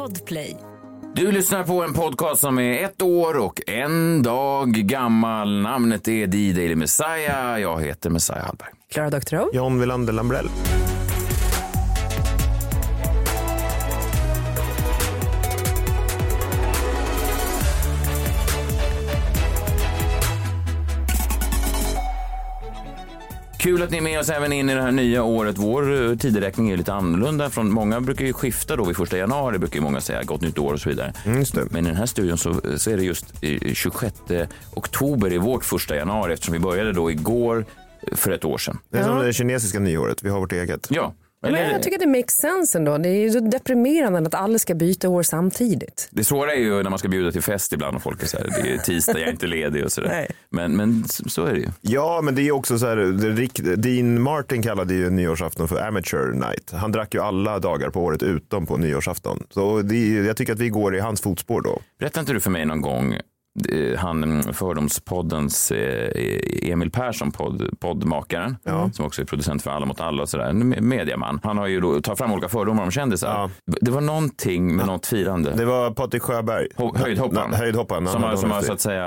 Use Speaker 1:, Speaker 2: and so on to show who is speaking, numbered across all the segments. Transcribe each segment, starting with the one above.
Speaker 1: Podplay.
Speaker 2: Du lyssnar på en podcast som är ett år och en dag gammal. Namnet är D-Daily Messiah. Jag heter Messiah Hallberg.
Speaker 3: Klara Doktorow.
Speaker 4: John Wilander Lambrell.
Speaker 2: Kul att ni är med oss även in i det här nya året. Vår eh, tideräkning är lite annorlunda. Från, många brukar ju skifta då vid första januari, brukar ju många säga, gott nytt år och så vidare.
Speaker 4: Mm, just det.
Speaker 2: Men i den här studion så, så är det just eh, 26 oktober i vårt första januari eftersom vi började då igår eh, för ett år sedan.
Speaker 4: Det är som det kinesiska nyåret, vi har vårt eget.
Speaker 2: Ja.
Speaker 3: Men
Speaker 2: Eller,
Speaker 3: jag tycker att det makes sense ändå. Det är ju så deprimerande att alla ska byta år samtidigt.
Speaker 2: det svåra är ju när man ska bjuda till fest ibland och folk är så här, det är tisdag, jag är inte ledig och sådär. Men, men så är det ju.
Speaker 4: Ja, men det är också så här, rikt- Dean Martin kallade ju nyårsafton för amateur night. Han drack ju alla dagar på året utom på nyårsafton. Så det är, jag tycker att vi går i hans fotspår då.
Speaker 2: Berättade inte du för mig någon gång han mm, Fördomspoddens eh, Emil Persson, podd, poddmakaren, som också är producent för Alla mot alla och sådär, en me- mediaman. Han har ju då tagit fram olika fördomar om kändisar.
Speaker 4: Ja.
Speaker 2: Det var någonting med något firande.
Speaker 4: Det var Patrik Sjöberg.
Speaker 2: Ho- Höjdhopparen.
Speaker 4: Höjdhopparen.
Speaker 2: Som, har, som har så att säga,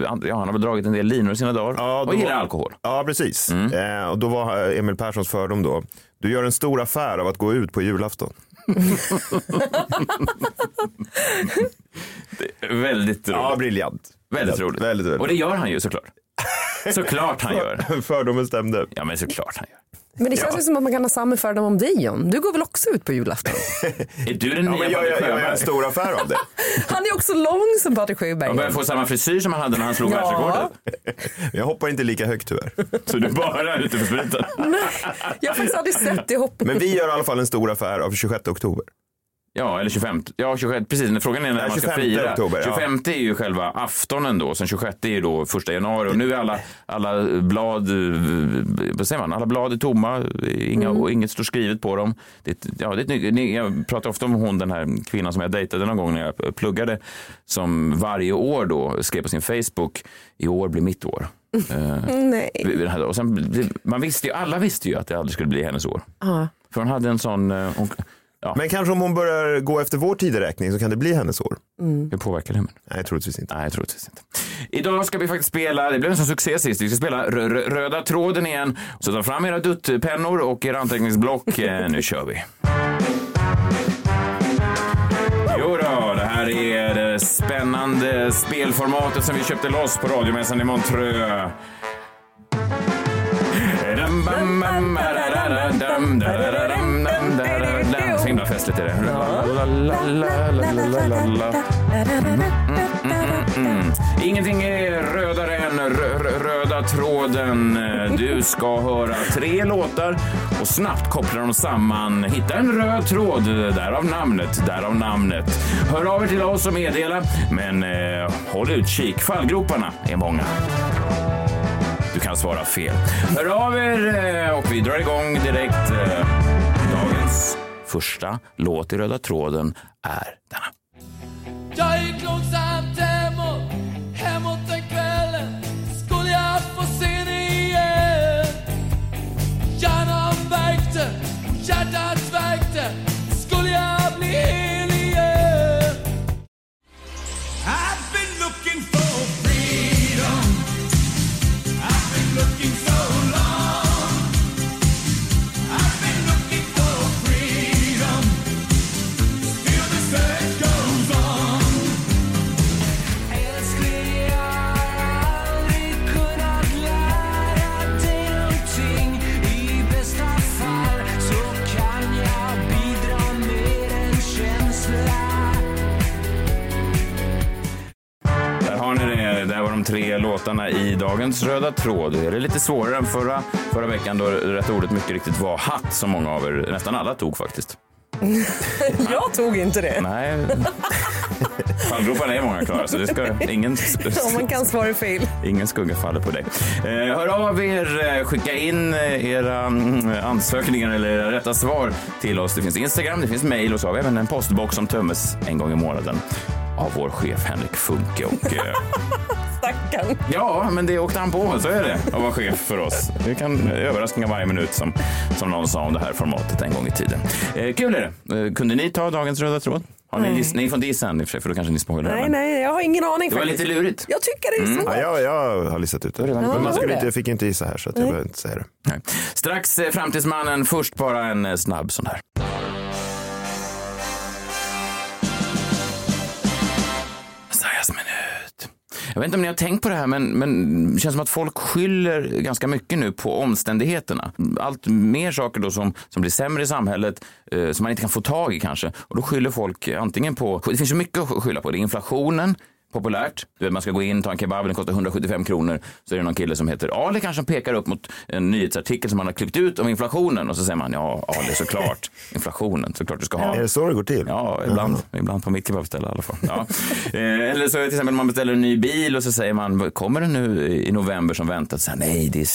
Speaker 2: ja, han har väl dragit en del linor i sina dagar
Speaker 4: Ja,
Speaker 2: och gillar
Speaker 4: var-
Speaker 2: alkohol.
Speaker 4: Ja, precis.
Speaker 2: Mm.
Speaker 4: Eh, och då var eh, Emil Perssons fördom då. Du gör en stor affär av att gå ut på julafton.
Speaker 2: Väldigt roligt.
Speaker 4: Ja, briljant.
Speaker 2: väldigt roligt.
Speaker 4: Väldigt, väldigt.
Speaker 2: Och det gör han ju såklart. Såklart han gör.
Speaker 4: Fördomen stämde.
Speaker 2: Ja men såklart han gör.
Speaker 3: Men det känns ju som att man kan ha samma fördom om dig John. Du går väl också ut på julafton?
Speaker 2: Är du den
Speaker 4: Ja,
Speaker 2: nya
Speaker 4: jag,
Speaker 2: Patrik
Speaker 4: jag, jag gör
Speaker 2: Sjöberg?
Speaker 4: en stor affär av det.
Speaker 3: Han är också lång som Patrik Sjöberg.
Speaker 2: Han börjar få samma frisyr som han hade när han slog
Speaker 3: Ja.
Speaker 2: världsrekordet.
Speaker 4: Jag hoppar inte lika högt tyvärr.
Speaker 2: Så du bara är ute för spriten.
Speaker 3: Nej, jag har faktiskt aldrig sett det hoppet.
Speaker 4: Men vi gör i alla fall en stor affär av 26 oktober.
Speaker 2: Ja, eller 25. Ja, 26. Precis, när frågan är när
Speaker 4: Nej,
Speaker 2: man ska
Speaker 4: 25
Speaker 2: fira.
Speaker 4: oktober, ja.
Speaker 2: 25 är ju själva aftonen då, sen 26 är ju då första januari och nu är alla, alla blad, vad säger man, alla blad är tomma, inga, och inget står skrivet på dem. Det, ja, det jag pratar ofta om hon, den här kvinnan som jag dejtade någon gång när jag pluggade, som varje år då skrev på sin Facebook, i år blir mitt år. Eh,
Speaker 3: Nej.
Speaker 2: och sen, man visste ju, alla visste ju att det aldrig skulle bli hennes år.
Speaker 3: Ja.
Speaker 2: För hon hade en sån, eh, hon, ja,
Speaker 4: Men kanske om hon börjar gå efter vår tideräkning så kan det bli hennes år.
Speaker 2: hur påverkar det henne?
Speaker 4: Nej, troligtvis inte.
Speaker 2: Nej, troligtvis inte. Idag ska vi faktiskt spela, det blev en sån succé sist, vi ska spela rö- rö- Röda tråden igen. Så ta fram era duttpennor och era anteckningsblock. Eh, nu kör vi. Jo då, det här är det spännande spelformatet som vi köpte loss på radiomässan i Montreux. Så det. Ingenting är rödare än röda tråden. Du ska höra tre låtar och snabbt koppla dem samman. Hitta en röd tråd, därav namnet, därav namnet. Hör av er till oss och meddela, men eh, håll utkik. Fallgroparna är många. Du kan svara fel. Hör av er eh, och vi drar igång direkt. eh, Dagens första låt i röda tråden är denna.
Speaker 5: I
Speaker 2: dagens röda tråd. Det är lite svårare än förra, förra veckan då rätt ordet mycket riktigt var hatt som många av er, nästan alla tog faktiskt.
Speaker 3: Jag tog inte det.
Speaker 2: Nej. Fallgroparna är många Klara, så det ska ingen,
Speaker 3: Om man kan svara fel.
Speaker 2: ingen skugga faller på dig. Eh, hör av er, eh, skicka in eh, era mm, ansökningar eller era rätta svar till oss. Det finns Instagram, det finns mail och så har vi även en postbox som tömmes en gång i månaden av vår chef Henrik Funke. Och, eh,
Speaker 3: Stackarn.
Speaker 2: Ja, men det åkte han på. Så är det att vara chef för oss. Det kan överraskningar varje minut som, som någon sa om det här formatet en gång i tiden. Eh, kul är det. Eh, kunde ni ta dagens röda tråd? Har ni, giss- ni får inte gissa än i och för sig, för då kanske ni spoilar.
Speaker 3: Nej,
Speaker 2: men
Speaker 3: nej, jag har ingen aning
Speaker 2: Det var
Speaker 3: faktiskt.
Speaker 2: lite lurigt.
Speaker 3: Jag tycker det är svårt.
Speaker 4: Ja, jag, jag har listat ut det. Men
Speaker 2: kommit.
Speaker 4: man skulle
Speaker 3: Ja,
Speaker 4: inte, jag fick inte gissa här så att jag behöver inte säga det.
Speaker 2: Nej. Strax eh, Framtidsmannen, först bara en eh, snabb sån här. Jag vet inte om ni har tänkt på det här, men, men det känns som att folk skyller ganska mycket nu på omständigheterna. Allt mer saker då som, som blir sämre i samhället, eh, som man inte kan få tag i kanske. Och då skyller folk antingen på, det finns så mycket att skylla på. Det är inflationen, populärt. Du vet, man ska gå in, ta en kebab, den kostar 175 kronor. Så är det någon kille som heter Ali kanske som pekar upp mot en nyhetsartikel som man har klippt ut om inflationen. Och så säger man, ja Ali såklart, inflationen, såklart du ska ha.
Speaker 4: Är det så det går till?
Speaker 2: Ja, ibland, ibland på mitt kebabställe i alla fall. Ja. Eh, Eller så till exempel man beställer en ny bil och så säger man, kommer den nu i november som väntat? Så här, Nej, det är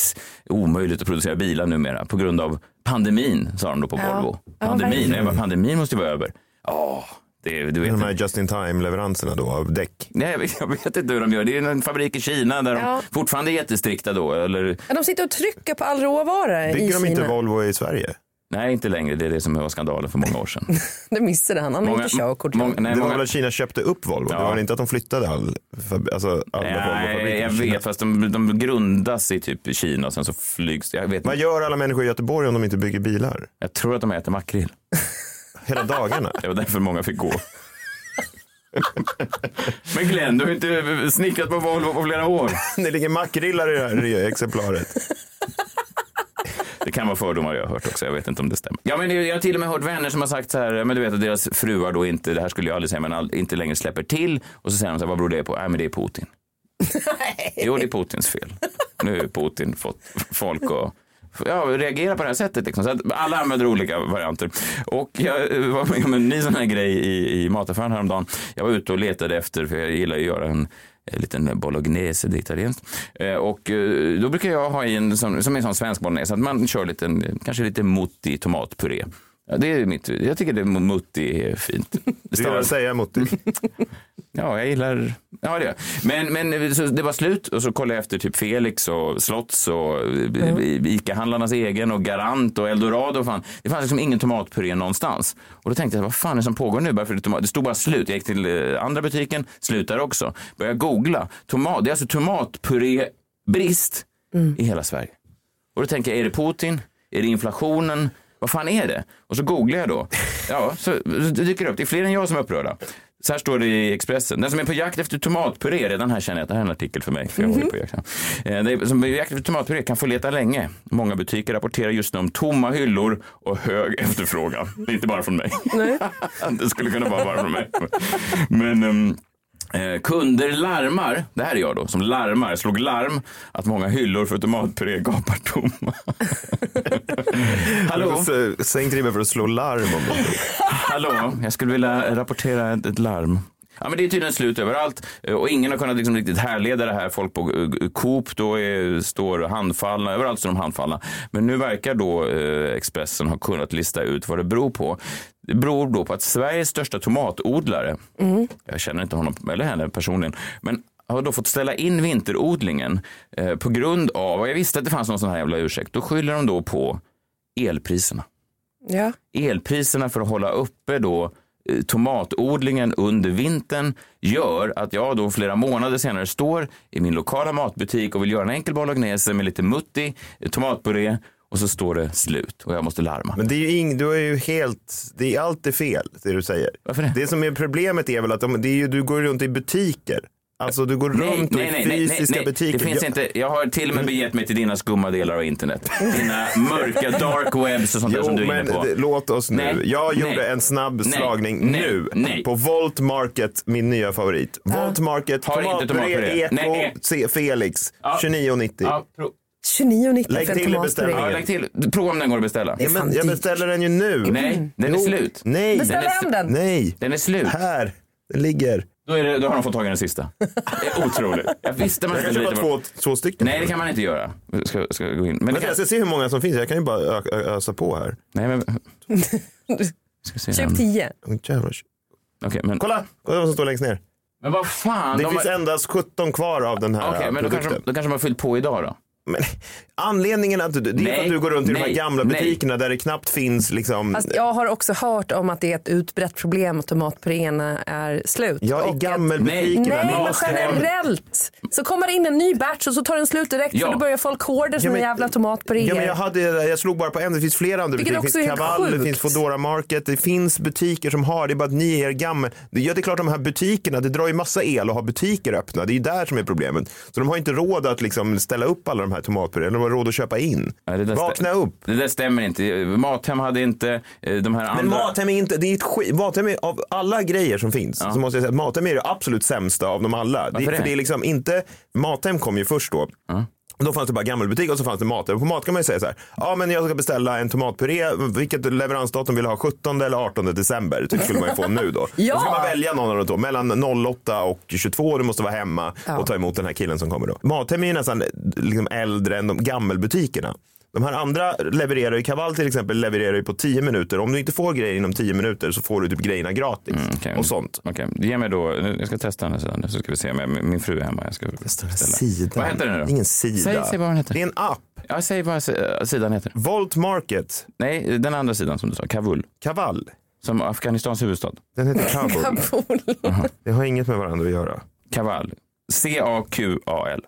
Speaker 2: omöjligt att producera bilar numera på grund av pandemin, sa de då på
Speaker 3: Ja.
Speaker 2: Volvo.
Speaker 3: Ja,
Speaker 2: Pandemin, bara, pandemin måste ju vara över. Ja, det, du vet.
Speaker 4: De här just in time leveranserna då av däck.
Speaker 2: Nej, jag vet, inte hur de gör. Det är en fabrik i Kina där
Speaker 3: Ja.
Speaker 2: de fortfarande är jättestrikta då. Eller,
Speaker 3: Ja, De sitter och trycker på all råvara i
Speaker 4: Bygger de inte
Speaker 3: Kina.
Speaker 4: Volvo i Sverige?
Speaker 2: nej, inte längre. Det är det som var skandalen för många år sedan.
Speaker 3: Det missade han. Han har inte körkort.
Speaker 2: många, nej,
Speaker 4: det var
Speaker 2: många,
Speaker 4: väl att Kina köpte upp Volvo? Det
Speaker 2: Ja.
Speaker 4: var väl inte att de flyttade all, fab- alltså alla
Speaker 2: nej, jag
Speaker 4: Kina?
Speaker 2: vet, fast de, de grundas i typ Kina och sen så flygs jag vet
Speaker 4: Vad
Speaker 2: inte.
Speaker 4: gör alla människor i Göteborg om de inte bygger bilar?
Speaker 2: Jag tror att de äter makrill.
Speaker 4: Hela dagarna?
Speaker 2: Det var därför många fick gå. Men Glenn, du har inte snickrat på Volvo på flera år.
Speaker 4: det ligger makrillar i det här exemplaret.
Speaker 2: Det kan vara fördomar jag har hört också, jag vet inte om det stämmer. Ja, men jag har till och med hört vänner som har sagt så här, men du vet att deras fruar då inte, det här skulle jag aldrig säga, men all, inte längre släpper till. Och så säger de så här, vad beror det på? Nej, men det är Putin. Jo, det är Putins fel. Nu har Putin fått folk att ja, reagera på det här sättet. Liksom. Så att alla använder olika varianter. Och jag eh, var med om en ny sån här grej i, i mataffären häromdagen. Jag var ute och letade efter, för jag gillar att göra en en liten bolognese, det är italienskt. Eh, och eh, då brukar jag ha i en som, som är en sån svensk bolognese, att man kör lite, kanske lite mutti tomatpuré. Ja, det är mitt, jag tycker det mutti är fint.
Speaker 4: Du gillar att säga mot
Speaker 2: Ja, jag gillar... Ja, det gör. Men, men så det var slut och så kollade jag efter typ Felix och Slotts och mm. Ica-handlarnas egen och Garant och Eldorado. Och fan. Det fanns liksom ingen tomatpuré någonstans. Och då tänkte jag, vad fan är det som pågår nu? Varför är det, tomat? det stod bara slut. Jag gick till eh, andra butiken, slut där också. Började googla. Tomat, det är alltså tomatpurébrist i hela Sverige. Och då tänker jag, är det Putin? Är det inflationen? Vad fan är det? Och så googlar jag då. Ja, så det dyker upp. Det är fler än jag som är upprörda. Så här står det i Expressen. Den som är på jakt efter tomatpuré, redan här känner jag att det här är en artikel för mig. För jag på jakt. Eh, Den som är på jakt efter tomatpuré kan få leta länge. Många butiker rapporterar just nu om tomma hyllor och hög efterfrågan. Det är inte bara från mig. det skulle kunna vara bara från mig. Men ehm, Eh, kunder larmar, det här är jag då, som larmar, slog larm att många hyllor för tomatpuré gapar tomma. Hallå?
Speaker 4: Sänk ribban för att slå larm om det.
Speaker 2: Hallå, jag skulle vilja rapportera ett, ett larm. Ja, men det är tydligen slut överallt eh, och ingen har kunnat liksom riktigt härleda det här. Folk på eh, Coop då är, står handfallna, överallt står de handfallna. Men nu verkar då eh, Expressen ha kunnat lista ut vad det beror på. Det beror då på att Sveriges största tomatodlare, jag känner inte honom eller henne personligen, men har då fått ställa in vinterodlingen eh, på grund av, och jag visste att det fanns någon sån här jävla ursäkt, då skyller de då på elpriserna
Speaker 3: Ja.
Speaker 2: elpriserna för att hålla uppe då eh, tomatodlingen under vintern gör att jag då flera månader senare står i min lokala matbutik och vill göra en enkel bolognese med lite mutti, eh, tomatpuré och så står det slut och jag måste larma.
Speaker 4: Men det är ju ing, du är ju helt, det är allt är fel det du säger.
Speaker 2: Varför det?
Speaker 4: Det som är problemet är väl att de, det är ju, du går runt i butiker. Alltså du går runt och i fysiska butiker.
Speaker 2: Det finns
Speaker 4: Jag-
Speaker 2: inte. Jag har till och med begett mig till dina skumma delar av internet. Dina mörka dark webs och sånt där
Speaker 4: Jo,
Speaker 2: som du är inne på.
Speaker 4: låt oss nu.
Speaker 2: Nej,
Speaker 4: jag gjorde
Speaker 2: nej,
Speaker 4: en snabb
Speaker 2: nej,
Speaker 4: slagning
Speaker 2: nej,
Speaker 4: nu
Speaker 2: nej.
Speaker 4: på Volt Market, min nya favorit. Volt Market, eko,
Speaker 2: Nej.
Speaker 4: C- Felix,
Speaker 2: Ja.
Speaker 4: 29,90.
Speaker 2: Ja, pro-
Speaker 3: 29,90
Speaker 4: Lägg
Speaker 3: för en
Speaker 4: till i
Speaker 2: ja, lägg till. Prova om den går att beställa.
Speaker 4: Ja, men jag beställer den ju nu.
Speaker 2: Nej, den är
Speaker 4: Jo.
Speaker 2: slut.
Speaker 4: Nej,
Speaker 3: Beställ
Speaker 2: är-
Speaker 3: hem den.
Speaker 4: nej.
Speaker 2: Den är slut.
Speaker 4: Här, den ligger.
Speaker 2: Då, är det, då har de fått tag i den sista. Det är otroligt. Jag visste man
Speaker 4: Jag kan
Speaker 2: skulle
Speaker 4: köpa
Speaker 2: lita på.
Speaker 4: två, två stycken.
Speaker 2: Nej, det kan man inte göra. Ska, ska gå in. Men det
Speaker 4: Men
Speaker 2: kan...
Speaker 4: jag ska se hur många som finns. Jag kan ju bara ö- ö- ösa på här.
Speaker 2: Nej, men... Ska se
Speaker 3: Köp
Speaker 2: här.
Speaker 3: 10.
Speaker 4: Åh, jävlar.
Speaker 2: Okej, men...
Speaker 4: Kolla, kolla vad som står längst ner.
Speaker 2: Men vad fan.
Speaker 4: Det
Speaker 2: de
Speaker 4: finns
Speaker 2: har...
Speaker 4: endast 17 kvar av den här
Speaker 2: Okej, men då
Speaker 4: produkten.
Speaker 2: kanske, de, då kanske de har fyllt på idag då.
Speaker 4: Men, anledningen att du, det är
Speaker 2: Nej,
Speaker 4: att du går runt i de här
Speaker 2: nej,
Speaker 4: gamla
Speaker 2: nej.
Speaker 4: butikerna där det knappt finns liksom.
Speaker 3: Fast jag har också hört om att det är ett utbrett problem att tomatpuréerna är slut.
Speaker 4: Ja, i
Speaker 3: att-
Speaker 4: gammelbutikerna.
Speaker 3: Nej, men
Speaker 2: Mathem.
Speaker 3: generellt. Så kommer det in en ny batch och så tar den slut direkt
Speaker 2: Ja.
Speaker 3: för då börjar folk hoarda sina
Speaker 4: men-
Speaker 3: jävla tomatpuréer.
Speaker 4: Ja, men jag, hade, jag slog bara på en, det finns flera andra
Speaker 3: Vilket
Speaker 4: butiker. Det finns Kaval, det
Speaker 3: sjukt.
Speaker 4: finns Foodora Market, det finns butiker som har, det är bara att ni är gammel. Det, ja, det är klart de här butikerna, det drar ju massa el att ha butiker öppna, det är ju där som är problemet. Så de har inte råd att liksom ställa upp alla de här tomatpuréerna, de har råd att köpa in.
Speaker 2: Ja,
Speaker 4: Vakna upp.
Speaker 2: Det där stämmer inte. Mathem hade inte eh, de här
Speaker 4: Men
Speaker 2: andra...
Speaker 4: Mathem är inte, det är ett skit, Mathem är, av alla grejer som finns så måste jag säga att Mathem är det absolut sämsta av dem alla. Det, för
Speaker 2: det?
Speaker 4: det är liksom inte, Mathem kom ju först då. Då fanns det bara gammelbutik och så fanns det Mathem. På Mat kan man ju säga så här, ja men jag ska beställa en tomatpuré, vilket leveransdatum vill jag ha, 17 eller 18 december, typ skulle man ju få nu då.
Speaker 3: Ja.
Speaker 4: Då ska man välja någon av de två, mellan 08 och 22, du måste vara hemma
Speaker 3: Ja.
Speaker 4: och ta emot den här killen som kommer då. Mathem är ju nästan liksom äldre än de gammelbutikerna. De här andra levererar ju, Kaval till exempel levererar ju på 10 minuter. Om du inte får grejer inom 10 minuter så får du typ grejerna gratis.
Speaker 2: Okej.
Speaker 4: Och sånt.
Speaker 2: Okej, ge mig då, jag ska testa den här sidan så ska vi se. Min, min fru är hemma. Jag ska beställa.
Speaker 4: Sida.
Speaker 2: Vad heter den då?
Speaker 4: Ingen sida.
Speaker 2: Säg, säg vad den heter.
Speaker 4: Det är en app.
Speaker 2: Ja, säg vad si- sidan heter.
Speaker 4: Volt Market.
Speaker 2: Nej, den andra sidan som du sa, Kabul.
Speaker 4: Kaval.
Speaker 2: Som Afghanistans huvudstad.
Speaker 4: Den heter Kabul.
Speaker 3: Kabul.
Speaker 4: Det har inget med varandra att göra.
Speaker 2: Kaval. C-A-Q-A-L.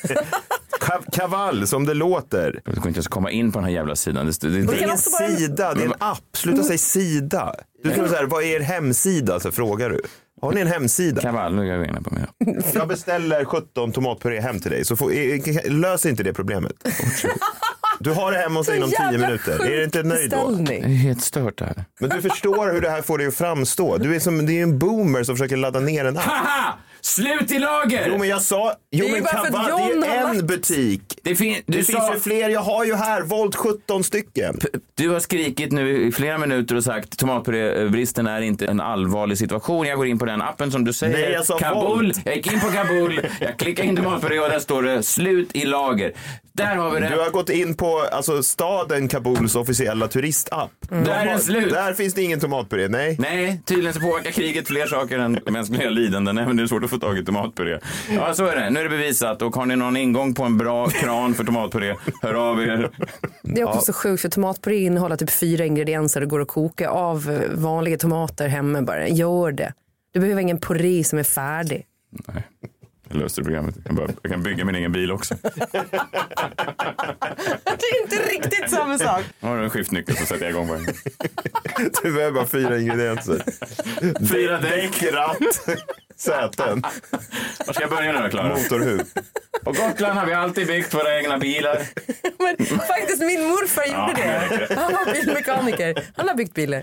Speaker 4: Ka- Kaval som det låter.
Speaker 2: Du kan inte ens komma in på den här jävla sidan. Det, det, det,
Speaker 4: Det är ingen sida, det är en app. Sluta säga sida. Du ska säga, vad är er hemsida? Så frågar du. Har ni en hemsida?
Speaker 2: Kaval, nu är jag inne på mig.
Speaker 4: Jag beställer 17 tomatpuré hem till dig. Så får, löser inte det problemet. Du har det hemma hos dig inom 10
Speaker 3: Jävla
Speaker 4: minuter. Är du inte nöjd då?
Speaker 2: Det är helt stört det här.
Speaker 4: Men du förstår hur det här får dig att framstå. Du är som, det är en boomer som försöker ladda ner en app.
Speaker 2: Slut i lager!
Speaker 4: Jo men jag sa, jo men Kaval, det är
Speaker 3: har
Speaker 4: en
Speaker 3: lagt-
Speaker 4: butik.
Speaker 2: Det, fin-
Speaker 4: Det
Speaker 2: sa,
Speaker 4: finns ju fler, jag har ju här, Volt 17 stycken.
Speaker 2: du har skrikit nu i flera minuter och sagt tomatpurébristen är inte en allvarlig situation. Jag går in på den appen som du säger.
Speaker 4: Nej, jag sa
Speaker 2: Kabul.
Speaker 4: Volt.
Speaker 2: Jag gick in på Kabul, jag klickade in tomatpuré och där står det slut i lager. Där har vi det.
Speaker 4: Du har gått in på alltså, staden Kabuls officiella turistapp. De
Speaker 2: Där är
Speaker 4: har-
Speaker 2: slut.
Speaker 4: Där finns det ingen tomatpuré, nej.
Speaker 2: Nej, tydligen så påverkar kriget fler saker än mänskliga lidanden. Även det är svårt att få tag i tomatpuré. Ja, så är det. Nu är det bevisat. Och har ni någon ingång på en bra kran för tomatpuré, hör av er.
Speaker 3: Det är också så sjukt för tomatpuré innehåller typ fyra ingredienser och går att koka av vanliga tomater hemma bara. Gör det. Du behöver ingen puré som är färdig.
Speaker 2: Nej, jag löste programmet. Jag kan, bara, jag kan bygga min egen bil också.
Speaker 3: Det är inte riktigt samma sak.
Speaker 2: Har du en skiftnyckel så sätter jag igång en.
Speaker 4: Du behöver bara fyra ingredienser.
Speaker 2: Fyra däck.
Speaker 4: Ratt, säten,
Speaker 2: Var ska jag börja nu då, Klara?
Speaker 4: motorhuv.
Speaker 2: På Gotland har vi alltid byggt våra egna bilar.
Speaker 3: Men faktiskt min morfar gjorde det. Han var bilmekaniker. Han har byggt bilar.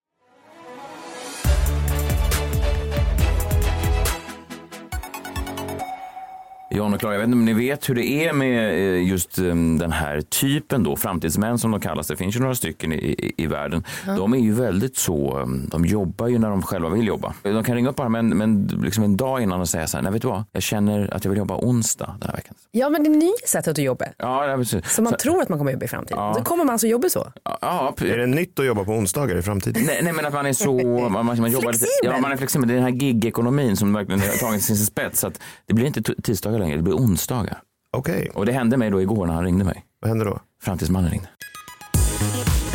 Speaker 2: John och Klara, jag vet inte om ni vet hur det är med eh, just eh, den här typen då, framtidsmän som de kallas. Det finns ju några stycken i, i, världen. De är ju väldigt så, eh, de jobbar ju när de själva vill jobba. De kan ringa upp bara men, men liksom en dag innan och säga så här, nej vet du vad, jag känner att jag vill jobba onsdag den här veckan.
Speaker 3: Ja, men det är nya sättet att jobba.
Speaker 2: Ja, ja, precis.
Speaker 3: Så man
Speaker 2: Så-
Speaker 3: tror att man kommer jobba i framtiden.
Speaker 2: Ja.
Speaker 3: Så kommer man alltså jobba så.
Speaker 2: Ja,
Speaker 4: Är det nytt att jobba på onsdagar i framtiden?
Speaker 2: Nej, nej men att man är så, man, man, man jobbar lite,
Speaker 3: Flexibel.
Speaker 2: ja man är flexibel. Det är den här gig-ekonomin som verkligen har tagit sin spets. Så att det blir inte tisdagar längre, det blir onsdagar.
Speaker 4: Okej,
Speaker 2: Och det hände mig då igår när han ringde mig.
Speaker 4: vad händer då?
Speaker 2: Framtidsmannen ringde.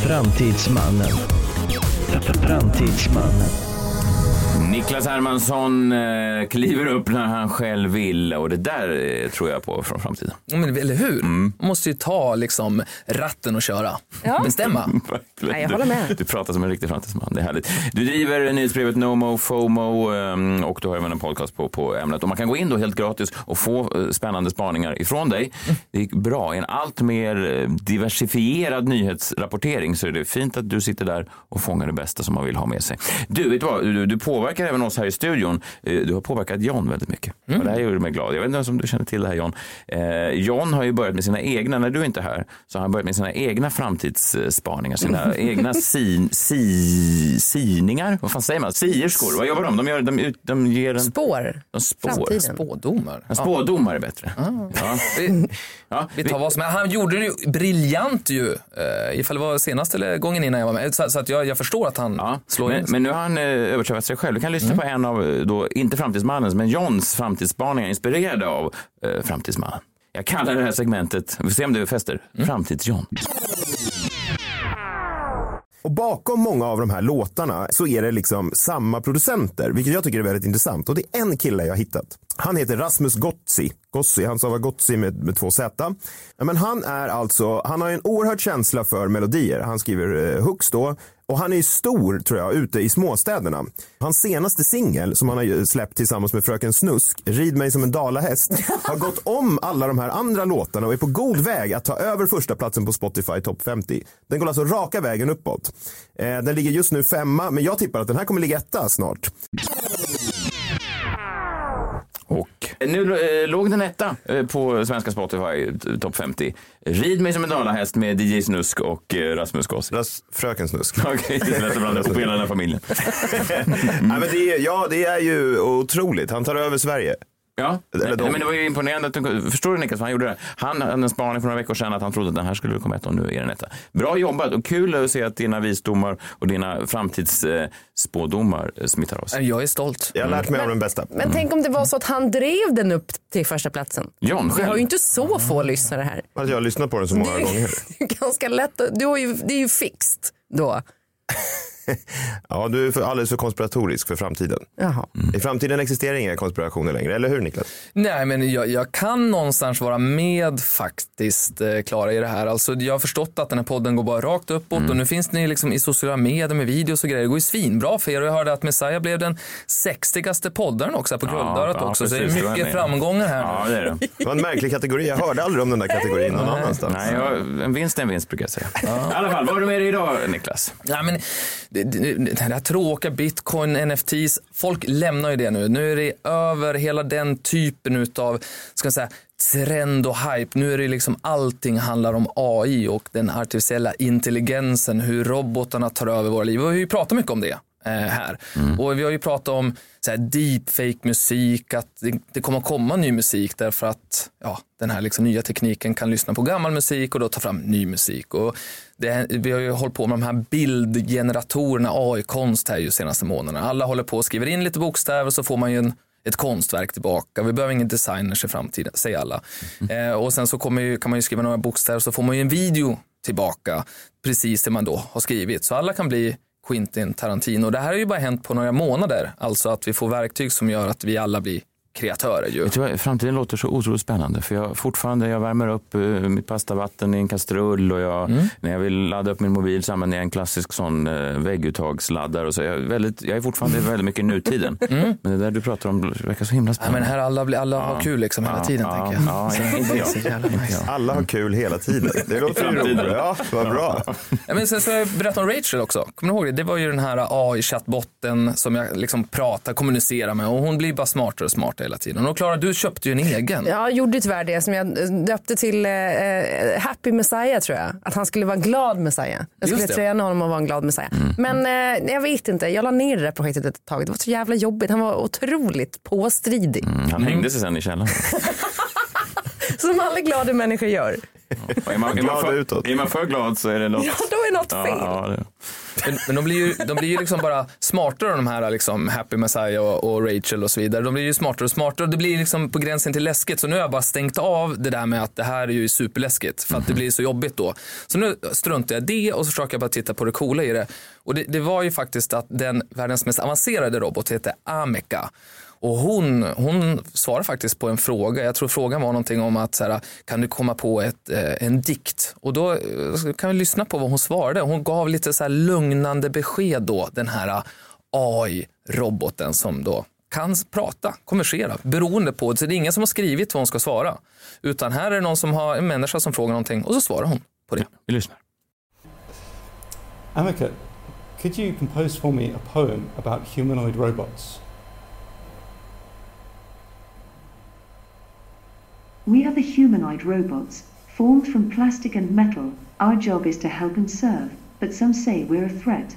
Speaker 6: Framtidsmannen. Framtidsmannen.
Speaker 2: Niklas Hermansson eh, kliver upp när han själv vill och det där eh, tror jag på från framtiden.
Speaker 6: Ja, Men, eller hur?
Speaker 2: Mm.
Speaker 6: Man måste ju ta liksom, ratten och köra.
Speaker 3: Ja.
Speaker 6: Bestämma.
Speaker 2: Verkligen.
Speaker 3: Nej, jag håller med.
Speaker 2: Du, du pratar som en riktig framtidsman, det är härligt. Du driver nyhetsbrevet NoMo FOMO ehm, och du har även en podcast på, på ämnet. Och man kan gå in då helt gratis och få eh, spännande spaningar ifrån dig. Det är bra. I en allt mer eh, diversifierad nyhetsrapportering så är det fint att du sitter där och fångar det bästa som man vill ha med sig. Du, vet du vad? Du, du påverkar även oss här i studion. Eh, Du har påverkat John väldigt mycket. Och det här gjorde mig glad. Jag vet inte om du känner till det här John. Eh, John har ju börjat med sina egna, när du inte är här, så har han börjat med sina egna framtidsspaningar, sina egna sin, si, siningar. Vad fan säger man? Sierskor, vad jobbar de? De, gör, de, ut- de ger en...
Speaker 3: Spår.
Speaker 2: De spår.
Speaker 3: Framtiden.
Speaker 6: Spådomar.
Speaker 2: En spådomar är bättre. Ja.
Speaker 6: Vi,
Speaker 2: Ja.
Speaker 6: vi tar vad som är. Han gjorde det ju briljant ju. Uh, ifall det var senast eller gången innan jag var med. Så, så att jag, jag förstår att han
Speaker 2: Ja,
Speaker 6: slår
Speaker 2: men,
Speaker 6: in.
Speaker 2: men nu har han eh, överträffat sig själv. Du kan lyssna på en av, eh, då, inte Framtidsmannens, men Johns framtidsspaningar inspirerade av eh, Framtidsmannen. Jag kallar det här segmentet, vi får se om du fäster, Framtids-John.
Speaker 4: Och bakom många av de här låtarna så är det liksom samma producenter, vilket jag tycker är väldigt intressant. Och det är en kille jag har hittat. Han heter Rasmus Gotzi. Gotzi han stavar Gotzi med, med två Z. Men han är alltså, han har en oerhörd känsla för melodier. Han skriver eh, hooks då. Och han är stor tror jag ute i småstäderna. Hans senaste singel som han har släppt tillsammans med Fröken Snusk, Rid mig som en dalahäst, har gått om alla de här andra låtarna och är på god väg att ta över första platsen på Spotify Top 50. Den går alltså raka vägen uppåt. Eh, den ligger just nu femma, men jag tippar att den här kommer ligga etta snart.
Speaker 2: Och nu eh, låg den etta eh, på svenska Spotify, topp 50. Rid mig som en dalahäst med DJ Snusk och eh, Rasmus Goss.
Speaker 4: Ras- Fröken Snusk.
Speaker 2: Okej, det är lätt att blanda ihop hela den här familjen.
Speaker 4: Nej, men det är, ja, det är ju otroligt. Han tar över Sverige.
Speaker 2: Ja,
Speaker 4: Eller de.
Speaker 2: Nej, men det var ju imponerande. Att du, förstår du Niklas vad han gjorde det? Han hade en spaning för några veckor sedan att han trodde att den här skulle komma ett och nu är den etta. Bra jobbat och kul att se att dina visdomar och dina framtidsspådomar eh, smittar av sig.
Speaker 6: Jag är stolt.
Speaker 4: Jag har lärt mig av den bästa.
Speaker 3: Men tänk om det var så att han drev den upp till första platsen.
Speaker 2: John
Speaker 3: Vi har ju
Speaker 2: själv.
Speaker 3: inte så få lyssnare här.
Speaker 4: Att jag har lyssnat på den så många
Speaker 3: Det
Speaker 4: gånger.
Speaker 3: är ganska lätt. Du har ju, det är ju fixt då.
Speaker 4: Ja, du är för, alldeles för konspiratorisk för framtiden.
Speaker 3: Jaha.
Speaker 4: I framtiden existerar inga konspirationer längre, eller hur Niklas?
Speaker 6: Nej, men jag, jag kan någonstans vara med faktiskt, eh, Klara, i det här. Alltså, jag har förstått att den här podden går bara rakt uppåt och nu finns ni liksom i sociala medier med videos och grejer. Det går ju svinbra för er och jag hörde att Messiah blev den sexigaste poddaren också här på Guldörat
Speaker 2: ja,
Speaker 6: också. så det
Speaker 2: precis,
Speaker 6: är
Speaker 2: det var
Speaker 6: mycket
Speaker 2: det.
Speaker 6: framgångar här
Speaker 2: Ja, det är det.
Speaker 4: Det var en märklig kategori. Jag hörde aldrig om den där kategorin någon annanstans.
Speaker 2: Nej, jag, en vinst är en vinst brukar jag säga. I alla fall, vad har du med dig idag Niklas?
Speaker 6: Ja, men det, här tråkiga bitcoin, NFTs, folk lämnar ju det nu. Nu är det över hela den typen av, ska jag säga, trend och hype. Nu är det liksom allting handlar om AI och den artificiella intelligensen, hur robotarna tar över våra liv. Och vi har ju pratat mycket om det eh, här. Och vi har ju pratat om så här, deepfake-musik, att det, det kommer komma ny musik därför att ja, den här liksom nya tekniken kan lyssna på gammal musik och då ta fram ny musik. Och det, vi har ju hållit på med de här bildgeneratorerna, AI-konst här ju senaste månaderna. Alla håller på och skriver in lite bokstäver så får man ju en ett konstverk tillbaka. Vi behöver ingen designers i framtiden, säger alla. Eh, och sen så kommer ju, kan man ju skriva några bokstäver så får man ju en video tillbaka. Precis det man då har skrivit. Så alla kan bli Quentin Tarantino. Det här har ju bara hänt på några månader. Alltså att vi får verktyg som gör att vi alla blir kreatörer ju.
Speaker 2: Vad, framtiden låter så otroligt spännande. För jag fortfarande, jag värmer upp eh, mitt pastavatten i en kastrull och jag, när jag vill ladda upp min mobil så använder jag en klassisk sån uh, vägguttagsladdare. Och så. Jag, är väldigt, jag är fortfarande väldigt mycket i nutiden. Men det där du pratar om verkar så himla
Speaker 6: Ja,
Speaker 2: spännande.
Speaker 6: men här alla, alla har kul liksom hela tiden
Speaker 2: ja,
Speaker 6: tänker jag.
Speaker 2: Ja, inte jag.
Speaker 6: nice.
Speaker 4: Alla har kul hela tiden. Det låter ju roligt. Ja, vad bra.
Speaker 6: Ja, men sen så har jag berättat om Rachel också. Kommer ni ihåg det? Det var ju den här AI-chattbotten som jag liksom pratar, kommunicerar med och hon blir bara smartare och smartare hela tiden. Och Klara, du köpte ju en egen.
Speaker 3: Jag gjorde tyvärr det som jag döpte till eh, eh, Happy Messiah tror jag. Att han skulle vara en glad Messiah. Jag skulle träna honom att vara en glad Messiah. Men eh, jag vet inte, jag la ner det där projektet ett tag. Det var så jävla jobbigt. Han var otroligt påstridig.
Speaker 2: Mm, Han hängde sig sen i källaren.
Speaker 3: Som alla glada människor gör.
Speaker 2: Och Är man, är, man
Speaker 4: Glad
Speaker 2: för, är man för glad så är det något...
Speaker 3: Ja, då är något fel.
Speaker 2: Ja, ja, det.
Speaker 6: Men, men de blir ju, de blir ju liksom bara smartare de här liksom Happy Messiah och, och Rachel och så vidare. De blir ju smartare och smartare och det blir liksom på gränsen till läskigt. Så nu har jag bara stängt av det där med att det här är ju superläskigt för att det blir så jobbigt då. Så nu struntar jag i det och så försöker jag bara titta på det coola i det. Och det, det var ju faktiskt att den världens mest avancerade robot heter Ameca. Och hon, hon svarar faktiskt på en fråga. Jag tror frågan var någonting om att så här, kan du komma på ett, eh, en dikt? Och då eh, kan vi lyssna på vad hon svarade. Hon gav lite så här lugnande besked då, den här eh, AI-roboten som då kan prata, konversera, beroende på, så det är ingen som har skrivit vad hon ska svara. Utan här är det någon som har, en människa som frågar någonting och så svarar hon på det.
Speaker 2: Vi lyssnar.
Speaker 7: Amika, could you compose for me a poem about humanoid robots?
Speaker 8: We are the humanoid robots, formed from plastic and metal. Our job is to help and serve, but some say we're a threat.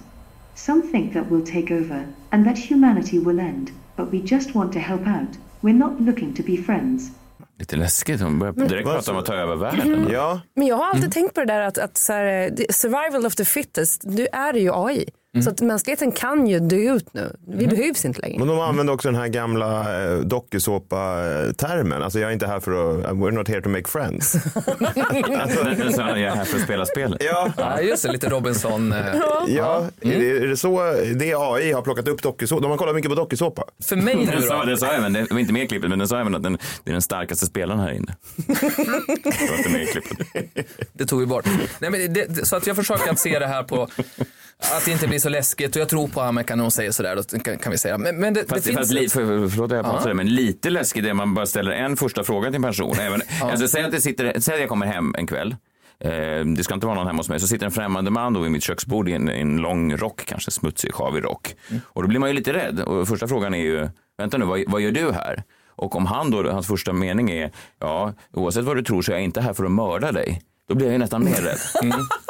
Speaker 8: Some think that we'll take over, and that humanity will end, but we just want to help out. We're not looking to be friends.
Speaker 2: Lite läskigt. Hon börjar mm. direkt
Speaker 4: Vad
Speaker 2: prata om
Speaker 4: så?
Speaker 2: att ta över världen. Mhm. Mm.
Speaker 4: Ja,
Speaker 3: Men jag har alltid
Speaker 2: Mm.
Speaker 3: tänkt på det där att, att så här, eh, survival of the fittest, nu är det ju AI.
Speaker 2: Mm.
Speaker 3: Så att mänskligheten kan ju dö ut nu. Vi behövs inte längre.
Speaker 4: men de använder också den här gamla eh, dokusåpa-termen. Alltså jag är inte här för att, we're not here to make friends.
Speaker 2: Men så är jag här för att spela spelet.
Speaker 4: Ja,
Speaker 6: Ja, just det, lite Robinson. eh.
Speaker 4: ja. Är, det, är det så det AI har plockat upp dokusåpa? De har kollat mycket på dokusåpa.
Speaker 6: För mig nu
Speaker 2: Den sa,
Speaker 6: då.
Speaker 2: den sa även, det var inte med i klippet, men den sa även att den, det är den starkaste spelaren här inne. det var inte med i klippet.
Speaker 6: Det tog vi bort. Nej, men det, det, så att jag försöker att se det här på att det inte blir så läskigt och jag tror på Ameka när hon säger sådär, då kan, kan vi säga. Men, men det,
Speaker 2: Fast,
Speaker 6: det
Speaker 2: fast
Speaker 6: finns...
Speaker 2: för, förlåt att jag pratar, men lite läskigt är man bara ställer en första fråga till en person. Även, alltså, säg, att det sitter, säg att jag kommer hem en kväll. Eh, det ska inte vara någon hemma hos mig. Så sitter en främmande man då vid mitt köksbord i en, en lång rock, kanske smutsig, sjavig rock. Och då blir man ju lite rädd. Och första frågan är ju, vänta nu, vad, vad gör du här? Och om han då, hans första mening är, ja, oavsett vad du tror så är jag inte här för att mörda dig. Då blir jag ju nästan mer rädd.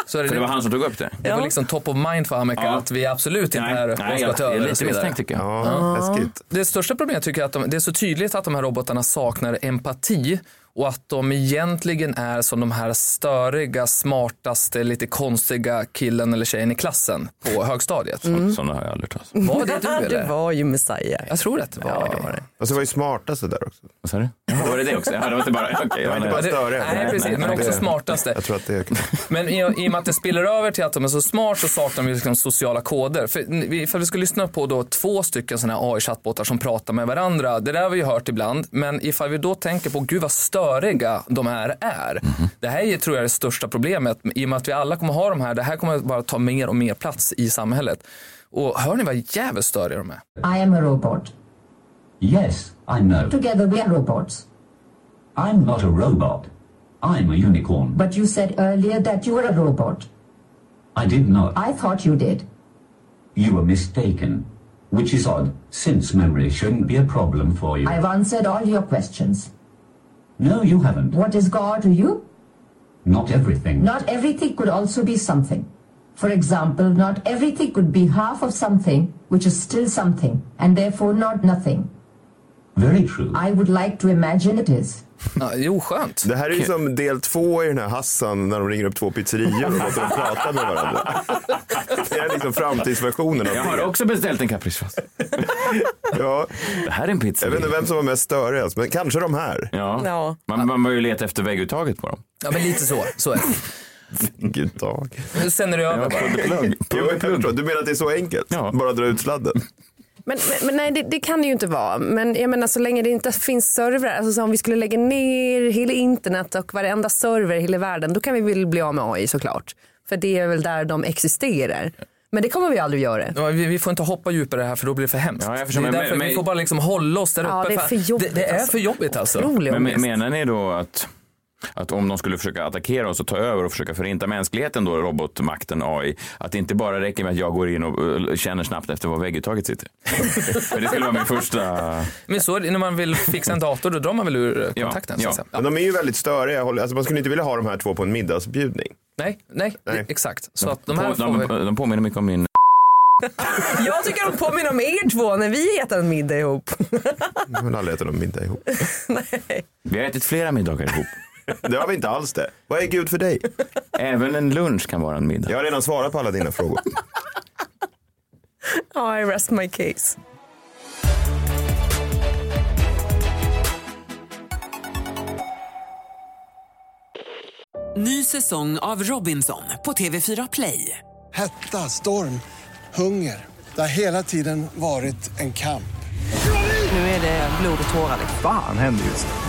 Speaker 6: Så är det,
Speaker 2: För det var han som tog upp det.
Speaker 6: det var liksom top of mind för Ameka
Speaker 2: Ja.
Speaker 6: att vi absolut inte är
Speaker 2: nej,
Speaker 6: ska ta
Speaker 2: jag är lite misstänkt tycker jag.
Speaker 4: Ja, läskigt.
Speaker 6: Det största problemet tycker jag är att de, det är så tydligt att de här robotarna saknar empati och att de egentligen är som de här störiga, smartaste, lite konstiga killen eller tjejen i klassen på högstadiet.
Speaker 2: Sådana har jag aldrig tagit.
Speaker 6: Var det du
Speaker 3: det
Speaker 6: eller?
Speaker 3: var ju Messiah.
Speaker 6: Jag tror att det var
Speaker 3: Ja, det var det.
Speaker 4: Och så var ju smartaste där också.
Speaker 2: Vad sa du? Var det det också? Ja, det var inte bara... Okay,
Speaker 4: Det var inte bara
Speaker 6: det-
Speaker 4: störiga.
Speaker 6: nej, precis, men också smartaste.
Speaker 4: Jag tror att det är
Speaker 6: Men i, i och med att det spiller över till att de är så smart så saknar vi liksom sociala koder. För, vi- för vi ska lyssna på då två stycken sådana här AI-chattbottar som pratar med varandra. Det där har vi ju hört ibland. Men ifall vi då tänker på gud vad störiga de här är. Det här är, tror jag är det största problemet. I och med att vi alla kommer ha de här. Det här kommer bara ta mer och mer plats i samhället. Och hör ni vad jävligt störiga de är?
Speaker 9: I am a robot.
Speaker 10: Yes, I know.
Speaker 9: Together we are robots.
Speaker 10: I'm not a robot. I'm a unicorn.
Speaker 9: But you said earlier that you were a robot.
Speaker 10: I did not.
Speaker 9: I thought you did.
Speaker 10: You were mistaken. Which is odd, since memory shouldn't be a problem for you.
Speaker 9: I've answered all your questions.
Speaker 10: No, you haven't.
Speaker 9: What is God to you?
Speaker 10: Not everything.
Speaker 9: Not everything could also be something. For example, not everything could be half of something, which is still something, and therefore not nothing.
Speaker 10: Very true.
Speaker 9: I would like to imagine it is.
Speaker 6: Ja, jo, skönt.
Speaker 4: Det här är ju som del två i den här Hassan när de ringer upp två pizzerior och låter dem prata med varandra. Det är liksom framtidsversionen av
Speaker 2: Jag har
Speaker 4: det.
Speaker 2: också beställt en capricefast.
Speaker 4: Ja,
Speaker 2: Det här är en pizza.
Speaker 4: jag vet inte vem som var mest störigast, men kanske de här.
Speaker 2: Ja.
Speaker 3: Ja.
Speaker 2: Man, man bör ju leta efter vägguttaget på dem.
Speaker 6: Ja, men lite så. så är det.
Speaker 4: Gud dag.
Speaker 6: Sen är det över bara.
Speaker 4: Jo, jag förstår. Du menar att det är så enkelt?
Speaker 2: Ja.
Speaker 4: Bara dra ut sladden?
Speaker 3: Men, men, men nej, det, det kan det ju inte vara. Men jag menar så länge det inte finns servrar, alltså så om vi skulle lägga ner hela internet och varenda server i hela världen, då kan vi väl bli av med AI såklart. För det är väl där de existerar. Men det kommer vi aldrig göra.
Speaker 6: Ja, vi, vi får inte hoppa djupare här för då blir det för hemskt.
Speaker 2: Ja, jag förstår,
Speaker 6: det är
Speaker 2: men-
Speaker 6: därför
Speaker 2: men-
Speaker 6: vi får bara liksom hålla oss där uppe.
Speaker 3: Ja, det är för jobbigt,
Speaker 6: Det, det är
Speaker 3: alltså.
Speaker 6: för jobbigt alltså.
Speaker 2: Men menar ni då att, att om de skulle försöka attackera oss och ta över och försöka förinta mänskligheten då, robotmakten AI, att det inte bara räcker med att jag går in och eh, känner snabbt efter var vägguttaget sitter? För det skulle vara min första...
Speaker 6: Men så när man vill fixa en dator då drar man väl ur eh,
Speaker 2: Ja,
Speaker 6: kontakten.
Speaker 2: ja.
Speaker 4: Men de är ju väldigt störiga. Alltså, man skulle inte vilja ha de här två på en middagsbjudning.
Speaker 6: Nej, nej,
Speaker 4: Nej.
Speaker 6: Exakt. Så att de här
Speaker 2: på,
Speaker 6: får
Speaker 2: de,
Speaker 6: vi...
Speaker 2: de påminner mycket om min...
Speaker 3: Jag tycker de påminner om er två när vi äter en middag ihop.
Speaker 4: Jag vill aldrig äta någon middag ihop.
Speaker 2: Vi har ätit flera middagar ihop.
Speaker 4: Det har vi inte alls det. Vad är Gud för dig?
Speaker 2: Även en lunch kan vara en middag.
Speaker 4: Jag har redan svarat på alla dina frågor.
Speaker 3: I rest my case.
Speaker 11: Ny säsong av Robinson på TV4 Play.
Speaker 12: Hetta, storm, hunger. Det har hela tiden varit en kamp.
Speaker 11: Nu är det blod och tårar.
Speaker 13: Fan händer just nu.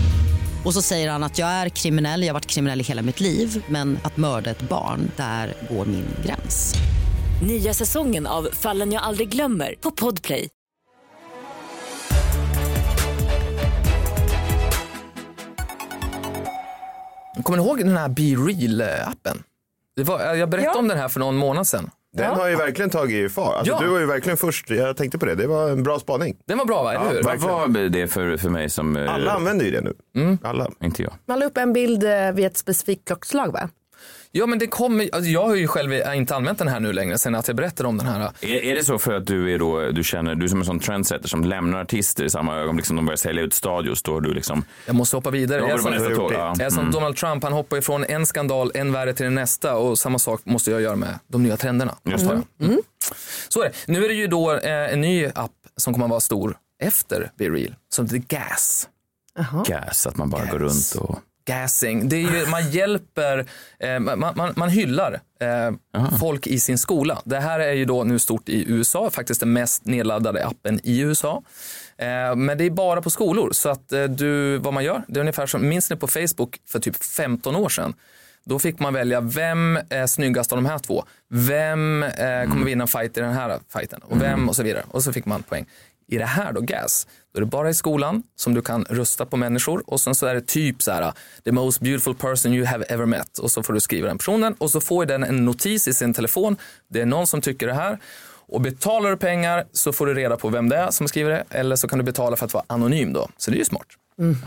Speaker 14: Och så säger han att jag är kriminell, jag har varit kriminell i hela mitt liv men att mörda ett barn, där går min gräns.
Speaker 1: Nya säsongen av Fallen jag aldrig glömmer på Podplay.
Speaker 6: Kommer ni ihåg den här Be Real-appen? Jag berättade
Speaker 3: Ja.
Speaker 6: om den här för någon månad sedan.
Speaker 4: Den har ju verkligen tagit fart. Alltså,
Speaker 6: Ja.
Speaker 4: Du var ju verkligen först. Jag tänkte på det. Det var en bra spaning.
Speaker 6: Den var bra, va? eller hur?
Speaker 2: Vad var det för, för mig som... eh,
Speaker 4: Alla använder ju det nu.
Speaker 6: Mm.
Speaker 4: Alla.
Speaker 2: Inte jag.
Speaker 3: Man la upp en bild eh, vid ett specifikt klockslag va?
Speaker 6: Ja, men det kommer, alltså jag har ju själv inte använt den här nu längre sen att jag berättade om den här.
Speaker 2: Är, är det så för att du är då, du känner, du är som en sån trendsetter som lämnar artister i samma ögonblick som de börjar sälja ut stadios, då har du liksom...
Speaker 6: Jag måste hoppa vidare.
Speaker 2: Ja,
Speaker 6: Jag är som, jag är som
Speaker 2: Mm.
Speaker 6: Donald Trump, han hoppar ifrån en skandal, en värre till den nästa och samma sak måste jag göra med de nya trenderna.
Speaker 2: Just det.
Speaker 6: Mm. Så är det. Nu är det ju då eh, en ny app som kommer att vara stor efter Be Real, som heter Gas.
Speaker 2: Gas, att man bara går runt och...
Speaker 6: Gassing. Det är ju, man hjälper, eh, man, man, man hyllar eh, folk i sin skola. Det här är ju då nu stort i USA, faktiskt den mest nedladdade appen i USA. Eh, men det är bara på skolor, så att eh, du, vad man gör, det är ungefär som, minns ni på Facebook för typ 15 år sedan? Då fick man välja vem är snyggast av de här två? Vem eh, kommer vinna en fight i den här fighten? Och vem och så vidare. Och så fick man poäng. I det här då, GAS, då är det bara i skolan som du kan rösta på människor och sen så är det typ så här, uh, the most beautiful person you have ever met och så får du skriva den personen och så får den en notis i sin telefon. Det är någon som tycker det här och betalar du pengar så får du reda på vem det är som skriver det eller så kan du betala för att vara anonym då. Så det är ju smart.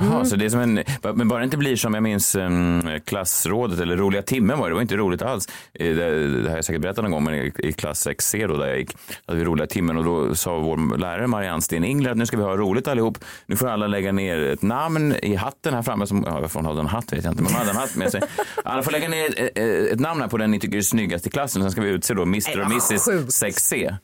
Speaker 2: Jaha, så det är som en, men bara det inte blir som jag minns um, klassrådet eller roliga timmen var det, det var inte roligt alls. Eh, Det, det har jag säkert berättat någon gång, men i, klass 6C då där jag gick, hade vi roliga timmen och då sa vår lärare Marianne Sten Ingler att nu ska vi ha roligt allihop. Nu får alla lägga ner ett namn i hatten här framme, som, ja, varför hon hade en hatt vet jag inte, men hade en hatt med sig. Alla får lägga ner ett, ett, ett namn här på den ni tycker är snyggast i klassen, sen ska vi utse då Mr och Mrs 6C.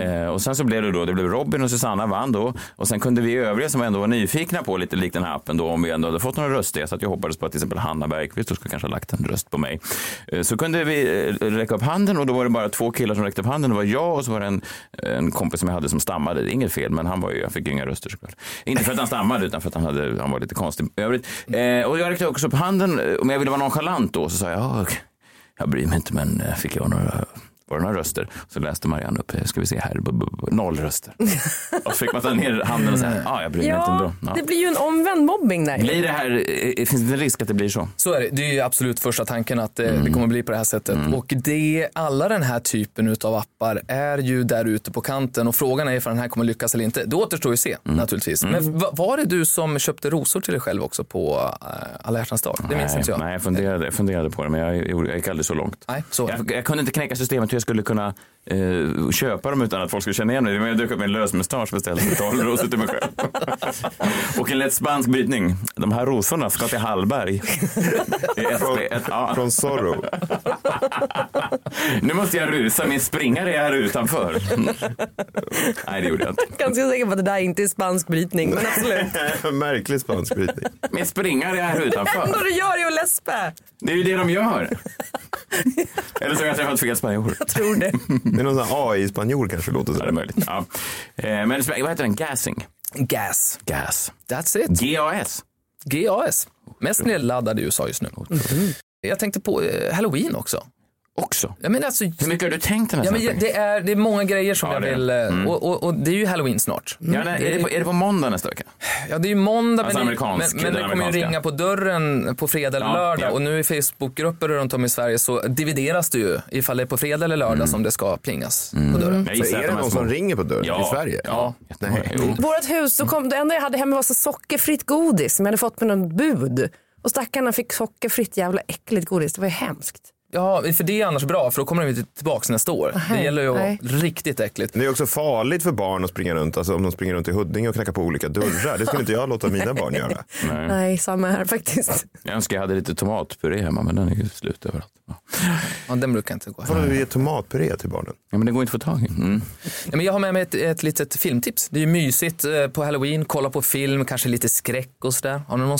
Speaker 2: Eh, och sen så blev det då, det blev Robin och Susanna vann då och sen kunde vi övriga som ändå var nyfikna på lite likt den här appen då om vi ändå hade fått några röster, så att jag hoppades på att till exempel Hanna Bergqvist skulle kanske ha lagt en röst på mig. Eh, så kunde vi eh, räcka upp handen och då var det bara två killar som räckte upp handen. Det var jag och så var det en, en kompis som jag hade som stammade. Det är inget fel, men han var ju, jag fick ju inga röster såklart. Inte för att han stammade utan för att han, hade, han var lite konstig övrigt. Eh, och jag räckte också upp handen, om jag ville vara nonchalant då så sa jag, jag bryr mig inte men fick jag några det några röster? Så läste Marianne upp, eh, ska vi se här, b- b- b- noll röster. och fick man ta ner handen och säga, ja, jag bryr mig inte ändå. Ja.
Speaker 3: det blir ju en omvänd mobbing där.
Speaker 2: Blir det här, eh, finns det en risk att det blir så?
Speaker 6: Så är det. Det är ju absolut första tanken att det, det kommer bli på det här sättet. Och det, alla den här typen av appar är ju där ute på kanten och frågan är ifall den här kommer lyckas eller inte. Det återstår ju att se naturligtvis. Men va- var det du som köpte rosor till dig själv också på uh, alla hjärtans dag? Det minns
Speaker 2: nej,
Speaker 6: inte jag.
Speaker 2: Nej, jag funderade, jag funderade på det, men jag, jag gick aldrig så långt.
Speaker 6: Nej, så.
Speaker 2: Jag, jag kunde inte knäcka systemet hur jag skulle kunna eh, köpa dem utan att folk skulle känna igen mig. Jag dök upp med en lös mustasch beställde betalrosor till mig själv. och en lätt spansk brytning. De här rosorna ska till Hallberg. Det ett, ja.
Speaker 4: Från Zorro.
Speaker 2: Nu måste jag rusa, min springare är här utanför. Nej, det gjorde jag inte.
Speaker 3: Ganska säker på att det där inte är spansk brytning, men absolut.
Speaker 4: Märklig spansk brytning.
Speaker 2: Min springare är här
Speaker 3: Det
Speaker 2: utanför.
Speaker 3: enda du gör är att läspa.
Speaker 2: Det är ju det de gör. Eller så har jag träffat fel spanjor.
Speaker 3: Jag tror det.
Speaker 4: Det är någon sån här AI-spanjor kanske låter så.
Speaker 2: Ja, det är möjligt. Ja. Eh, Men vad heter den? Gassing?
Speaker 6: Gas.
Speaker 2: Gas.
Speaker 6: That's it.
Speaker 2: GAS.
Speaker 6: GAS. Mest nedladdad i USA just nu. Jag tänkte på eh, Halloween också.
Speaker 2: Också?
Speaker 6: Ja, men alltså,
Speaker 2: Hur mycket har du tänkt den här
Speaker 6: Ja, men det, är, det är många grejer som
Speaker 2: Ja,
Speaker 6: jag vill... eh,
Speaker 2: Mm.
Speaker 6: Och, och, och det är ju halloween snart.
Speaker 2: Ja, nej, är, det på, är det på måndag nästa vecka?
Speaker 6: Ja, det är ju måndag,
Speaker 2: Alltså
Speaker 6: men,
Speaker 2: amerikansk,
Speaker 6: men, men det kommer ju ringa på dörren på fredag eller
Speaker 2: Ja,
Speaker 6: lördag.
Speaker 2: ja.
Speaker 6: Och nu i Facebookgrupper runt om i Sverige så divideras det ju ifall det är på fredag eller lördag som det ska plingas på dörren.
Speaker 2: Jag gissar
Speaker 4: Så är det någon som ringer på dörren
Speaker 2: Ja.
Speaker 4: i Sverige?
Speaker 2: Ja.
Speaker 4: Nej.
Speaker 3: Vårt hus, så kom, det enda jag hade hemma var så sockerfritt godis som jag hade fått med något bud. Och stackarna fick sockerfritt jävla äckligt godis. Det var ju hemskt.
Speaker 6: Ja, för det är annars bra för då kommer de inte tillbaka nästa år.
Speaker 3: Nej,
Speaker 6: det gäller ju att vara riktigt äckligt.
Speaker 4: Det är också farligt för barn att springa runt, alltså om de springer runt i Huddinge och knackar på olika dörrar. Det skulle inte jag låta mina barn göra.
Speaker 2: Nej.
Speaker 3: Nej, samma här faktiskt.
Speaker 2: Jag önskar jag hade lite tomatpuré hemma, men den är ju slut överallt. Ja.
Speaker 6: Ja, den brukar inte gå
Speaker 4: Får du ge tomatpuré till barnen?
Speaker 2: Ja, men det går inte att få tag i. Mm.
Speaker 6: Ja, men jag har med mig ett, ett litet filmtips. Det är ju mysigt eh, på halloween, kolla på film, kanske lite skräck och sådär. Har ni någon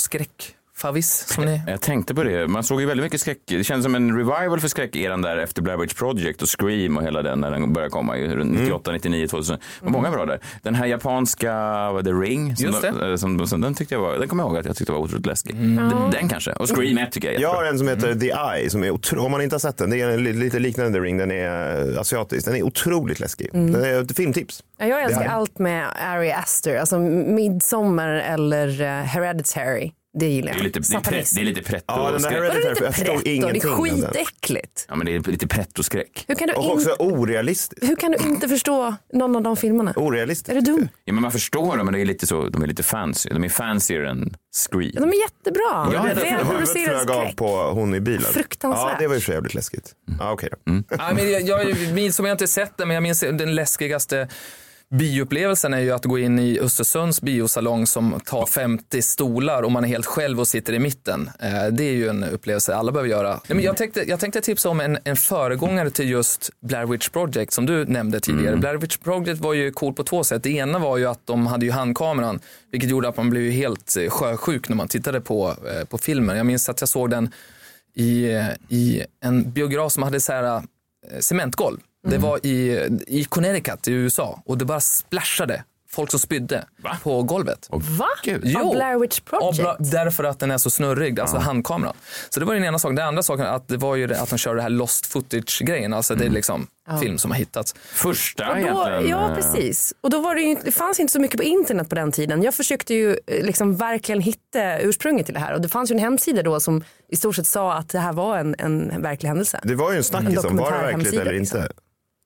Speaker 6: skräckfavvis som ni...
Speaker 2: Jag tänkte på det. Man såg ju väldigt mycket skräck. Det kändes som en revival för skräckeran där efter Blair Witch Project och Scream och hela den när den började komma. ju runt 98, 99, 2000. Det var många bra där. Den här japanska, vad är det, Ring? Som
Speaker 6: Just det.
Speaker 2: de- eh, Som, som, den tyckte jag var, den kommer jag ihåg att jag tyckte var otroligt läskig. Den, den kanske. Och Scream 1 tycker jag är
Speaker 4: Jag har en som heter The Eye, som är otro- om man inte har sett den, det är en li- lite liknande The Ring, den är eh, asiatisk. Den är otroligt läskig. Den är ett filmtips.
Speaker 3: Ja, Jag älskar allt med Ari Aster, alltså Midsommar eller uh, Hereditary. Det gillar
Speaker 2: Det
Speaker 3: jag.
Speaker 2: är lite, det är, det är lite pretto
Speaker 4: Ja, den där Hereditary, jag förstår
Speaker 3: pretto? Det är skitäckligt.
Speaker 2: Ja, men det är lite pretto-skräck.
Speaker 3: Hur kan, du
Speaker 4: Och
Speaker 3: in...
Speaker 4: också orealistiskt.
Speaker 3: Hur kan du inte förstå någon av de filmerna?
Speaker 4: Orealistiskt.
Speaker 3: Är du dum?
Speaker 2: Ja, men man förstår dem, men det är lite så, de är lite fancy. De är fancier än Scream.
Speaker 3: Ja, de är jättebra.
Speaker 2: Ja,
Speaker 3: det
Speaker 2: det är
Speaker 4: Huvudet flög av på hon i bilen.
Speaker 3: Fruktansvärt.
Speaker 4: Ja, det var ju sig jävligt läskigt. Ja, okej då.
Speaker 6: Ja, men jag, jag minns, som jag inte sett den, men jag minns den läskigaste bioupplevelsen är ju att gå in i Östersunds biosalong som tar 50 stolar och man är helt själv och sitter i mitten. Eh, Det är ju en upplevelse alla behöver göra. Men jag, tänkte, jag tänkte tipsa om en, en föregångare till just Blair Witch Project som du nämnde tidigare. Blair Witch Project var ju cool på två sätt. Det ena var ju att de hade ju handkameran, vilket gjorde att man blev helt eh, sjösjuk när man tittade på, eh, på filmen. Jag minns att jag såg den i, i en biograf som hade så här, cementgolv. Det var i, i Connecticut i USA och det bara splashade folk som spydde på golvet.
Speaker 3: Va?
Speaker 2: Gud.
Speaker 3: Av Blair Witch Project?
Speaker 6: Ja, bra- därför att den är så snurrig, alltså handkameran. Så det var den ena saken. Den andra saken att det var ju det att de körde det här lost footage-grejen. Alltså det är liksom
Speaker 3: Ja.
Speaker 6: film som har hittats.
Speaker 2: Första
Speaker 3: Och då,
Speaker 2: egentligen.
Speaker 3: ja, precis. Och då var det, ju, inte- det fanns inte så mycket på internet på den tiden. Jag försökte ju eh, liksom verkligen hitta ursprunget till det här. Och det fanns ju en hemsida då som i stort sett sa att det här var en, en verklig händelse.
Speaker 4: Det var ju en snackis om var det verkligt eller
Speaker 3: liksom.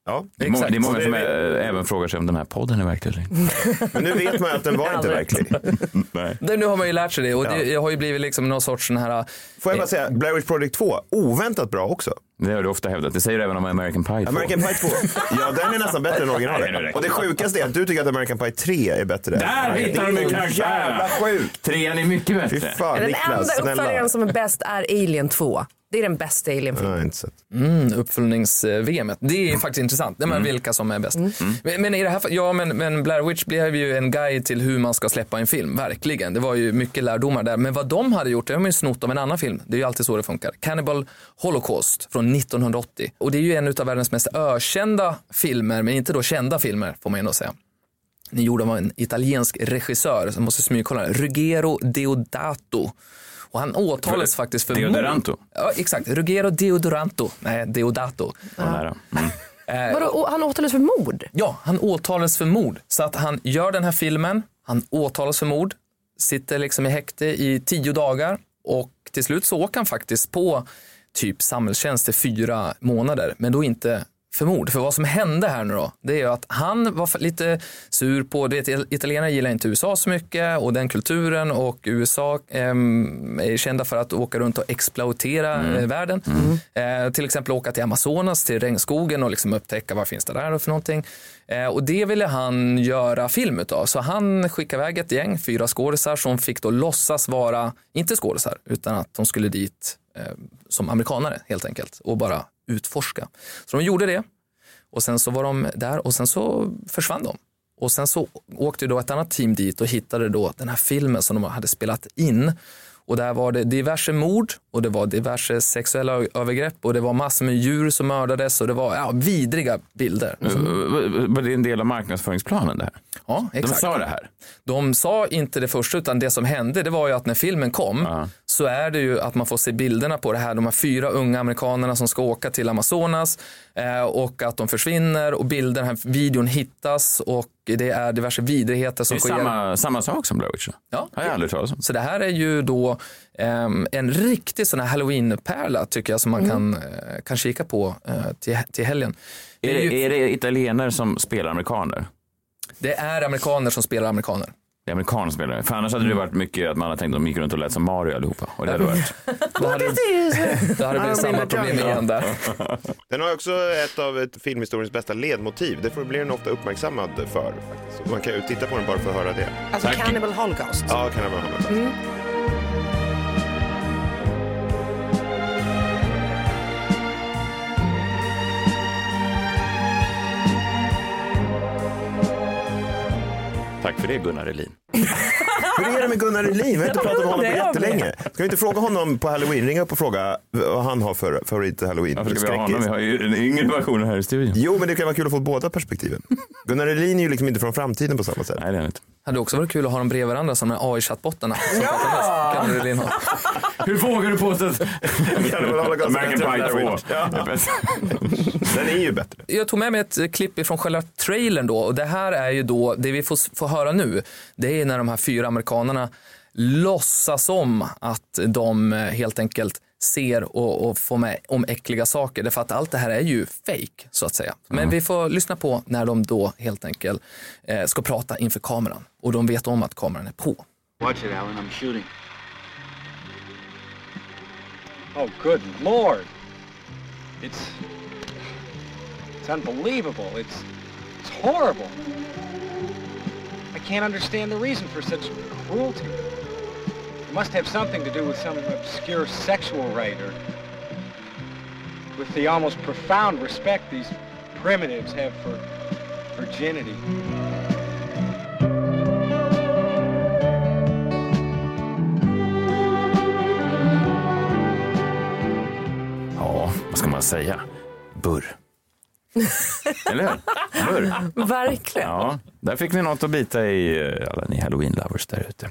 Speaker 4: Ja,
Speaker 2: Det är många, det är många som eh, även frågar sig om den här podden är verklig eller inte.
Speaker 4: Men nu vet man ju att den var inte verklig.
Speaker 2: Nej.
Speaker 6: Det, nu har man ju lärt sig det och
Speaker 4: Ja.
Speaker 6: det, jag har ju blivit liksom någon sorts sån här...
Speaker 4: Får jag bara säga, Blair Witch Project 2, oväntat bra också.
Speaker 2: Det har du ofta hävdat. Det säger du även om American Pie 2.
Speaker 4: American Pie 2, ja den är nästan bättre än originalet. Och det sjukaste är att du tycker att American Pie 3 är bättre.
Speaker 2: Där hittar
Speaker 4: det
Speaker 2: de
Speaker 4: är
Speaker 2: ju
Speaker 4: så
Speaker 2: karaktärerna.
Speaker 4: Jävla sjukt.
Speaker 2: Trean är mycket
Speaker 4: Fy
Speaker 2: bättre.
Speaker 4: fan
Speaker 3: Den
Speaker 4: Niklas,
Speaker 3: enda uppföljaren som är bäst är Alien 2. Det är den bästa Alien-filmen.
Speaker 6: Mm, uppföljnings-VM. Det är faktiskt intressant. Nej, men Vilka som är bäst. Men, men i det här ja men, men Blair Witch blev ju en guide till hur man ska släppa en film. Verkligen. Det var ju mycket lärdomar där. Men vad de hade gjort, det har man ju snott av en annan film. Det är ju alltid så det funkar. Cannibal Holocaust från 1980. Och det är ju en av världens mest ökända filmer, men inte då kända filmer får man ändå säga. Ni gjorde av en italiensk regissör som måste smygkolla. Ruggero Deodato. Och han åtalades faktiskt för
Speaker 2: Deodoranto?
Speaker 6: mord. Ja, exakt. Ruggero Deodoranto. Nej, Deodato.
Speaker 2: Ja. Mm.
Speaker 6: Eh,
Speaker 3: Vadå, han åtalades för mord?
Speaker 6: Ja, han åtalades för mord. Så att han gör den här filmen, han åtalas för mord, sitter liksom i häkte i tio dagar och till slut så åker han faktiskt på typ samhällstjänst i fyra månader, men då inte för mord. För vad som hände här nu då, det är ju att han var lite sur på, du vet italienare gillar inte USA så mycket och den kulturen och USA ehm, är kända för att åka runt och exploatera eh, världen. Eh, till exempel åka till Amazonas, till regnskogen och liksom upptäcka vad finns det där för någonting. Eh, och det ville han göra film utav. Så han skickade iväg ett gäng, fyra skådisar som fick då låtsas vara, inte skådisar, utan att de skulle dit eh, som amerikanare helt enkelt och bara utforska. Så de gjorde det och sen så var de där och sen så försvann de. Och sen så åkte då ett annat team dit och hittade då den här filmen som de hade spelat in. Och där var det diverse mord och det var diverse sexuella övergrepp och det var massor med djur som mördades och det var ja, vidriga bilder.
Speaker 2: Var det en del av marknadsföringsplanen det här?
Speaker 6: Ja, exakt.
Speaker 2: De sa det här?
Speaker 6: De sa inte det första utan det som hände det var ju att när filmen kom så är det ju att man får se bilderna på det här. De här fyra unga amerikanerna som ska åka till Amazonas eh, och att de försvinner och bilden, den här videon hittas och det är diverse vidrigheter
Speaker 2: Det
Speaker 6: som
Speaker 2: är
Speaker 6: sker.
Speaker 2: samma, samma sak som Blair Witch.
Speaker 6: Ja.
Speaker 2: Har jag aldrig talat om.
Speaker 6: Så det här är ju då ehm, en riktig sån här halloween-pärla tycker jag som man
Speaker 2: Mm.
Speaker 6: kan, eh, kan kika på eh, till, till helgen.
Speaker 2: Är
Speaker 6: Det är
Speaker 2: det,
Speaker 6: ju-
Speaker 2: är det italienare som spelar amerikaner?
Speaker 6: Det är amerikaner som spelar amerikaner.
Speaker 2: Det är amerikaner som spelar. För annars hade det varit mycket att man hade tänkt att de gick runt och lät som Mario allihopa. Och det hade varit...
Speaker 6: Då hade, det blivit samma problem igen där.
Speaker 4: Den har också ett av ett filmhistoriens bästa ledmotiv. Det får blir den ofta uppmärksammad för. Faktiskt. Man kan ju titta på den bara för att höra det.
Speaker 3: Alltså Cannibal Holocaust.
Speaker 4: Ja, vara Holocaust.
Speaker 3: Mm.
Speaker 2: Tack för det Gunnar Elin.
Speaker 4: Hur är det med Gunnar Elin? Vi har inte pratat med honom på jättelänge. Ska vi inte fråga honom på halloween? Ringa upp och fråga vad han har för favorit halloween
Speaker 2: Varför ska vi ha honom? Vi har ju den yngre versionen här i studion.
Speaker 4: Jo, men det kan vara kul att få båda perspektiven. Gunnar Elin är ju liksom inte från framtiden på samma sätt.
Speaker 2: Nej, det är inte.
Speaker 6: Hade också varit kul att ha dem bredvid varandra som de här AI-chattbottarna. Kan du ha?
Speaker 2: Hur vågar du påstå att American Pie
Speaker 4: Blair
Speaker 2: 2
Speaker 4: Witch. Ja.
Speaker 2: är bäst?
Speaker 4: Den är ju bättre.
Speaker 6: Jag tog med mig ett klipp från själva trailern då och det här är ju då, det vi får, får höra nu, det är när de här fyra amerikanerna låtsas om att de eh, helt enkelt ser och, och får med om äckliga saker. Därför att allt det här är ju fake så att säga. Men vi får lyssna på när de då helt enkelt eh, ska prata inför kameran och de vet om att kameran är på.
Speaker 15: Watch it, Alan. I'm shooting. Oh, good lord! It's it's unbelievable. It's it's horrible. I can't understand the reason for such cruelty. It must have something to do with some obscure sexual rite or with the almost profound respect these primitives have for virginity.
Speaker 2: Ja, vad ska man säga? Burr. Eller hur? Burr.
Speaker 3: Verkligen.
Speaker 2: Ja, där fick ni något att bita i, eh, alla ni halloween-lovers där ute.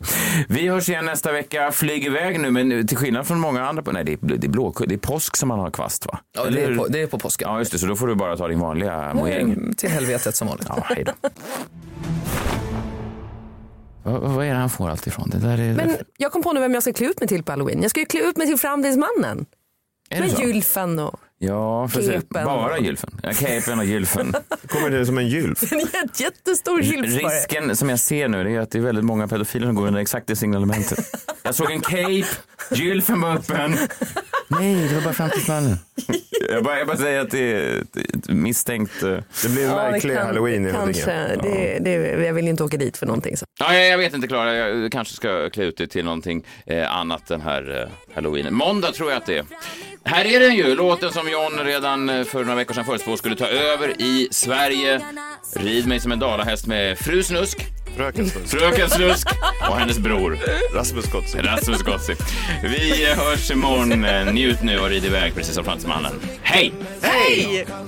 Speaker 2: Vi hörs igen nästa vecka. Flyg iväg nu, men nu, till skillnad från många andra, nej det är, det är, blå, det är påsk som man har kvast va?
Speaker 6: Ja, det är på, det är på påsken.
Speaker 2: Ja, just det, så då får du bara ta din vanliga mojäng.
Speaker 6: Till helvetet som vanligt.
Speaker 2: Ja, hej då. vad, är det han får allt ifrån? Det där är...
Speaker 3: Men jag kom på nu vem jag ska klä ut mig till på halloween. Jag ska ju klä ut mig till Framtidsmannen. Med gylfen och...
Speaker 2: Ja, precis. Bara gylfen. Ja, kepen och gylfen.
Speaker 4: Kommer det som en gylf?
Speaker 3: En jätte- jättestor gylf.
Speaker 2: Risken som jag ser nu är att det är väldigt många pedofiler som går under exakt det signalementet. Jag såg en cape, gylfen var öppen. Nej, det var bara framtidsmannen. Jag bara, jag bara säger att det är ett misstänkt... eh,
Speaker 4: Det blir en
Speaker 3: Ja,
Speaker 4: verklig
Speaker 3: kan-
Speaker 4: halloween i
Speaker 3: Kanske. Det, det, jag vill inte åka dit för någonting. Så.
Speaker 2: Ja, jag jag vet inte Klara, jag kanske ska klä ut det till någonting eh, annat den här eh, halloween. Måndag tror jag att det är. Här är den ju, låten som John redan eh, för några veckor sedan förutspådde skulle ta över i Sverige. Rid mig som en dalahäst med Fru Snusk,
Speaker 4: Fröken Snusk.
Speaker 2: Fröken Snusk och hennes bror
Speaker 4: Rasmus Gottsing.
Speaker 2: Rasmus Gotzi. Vi eh, hörs imorgon. Eh, Njut nu och rid iväg precis som Framtidsmannen. Hej!
Speaker 3: Hej!
Speaker 5: kan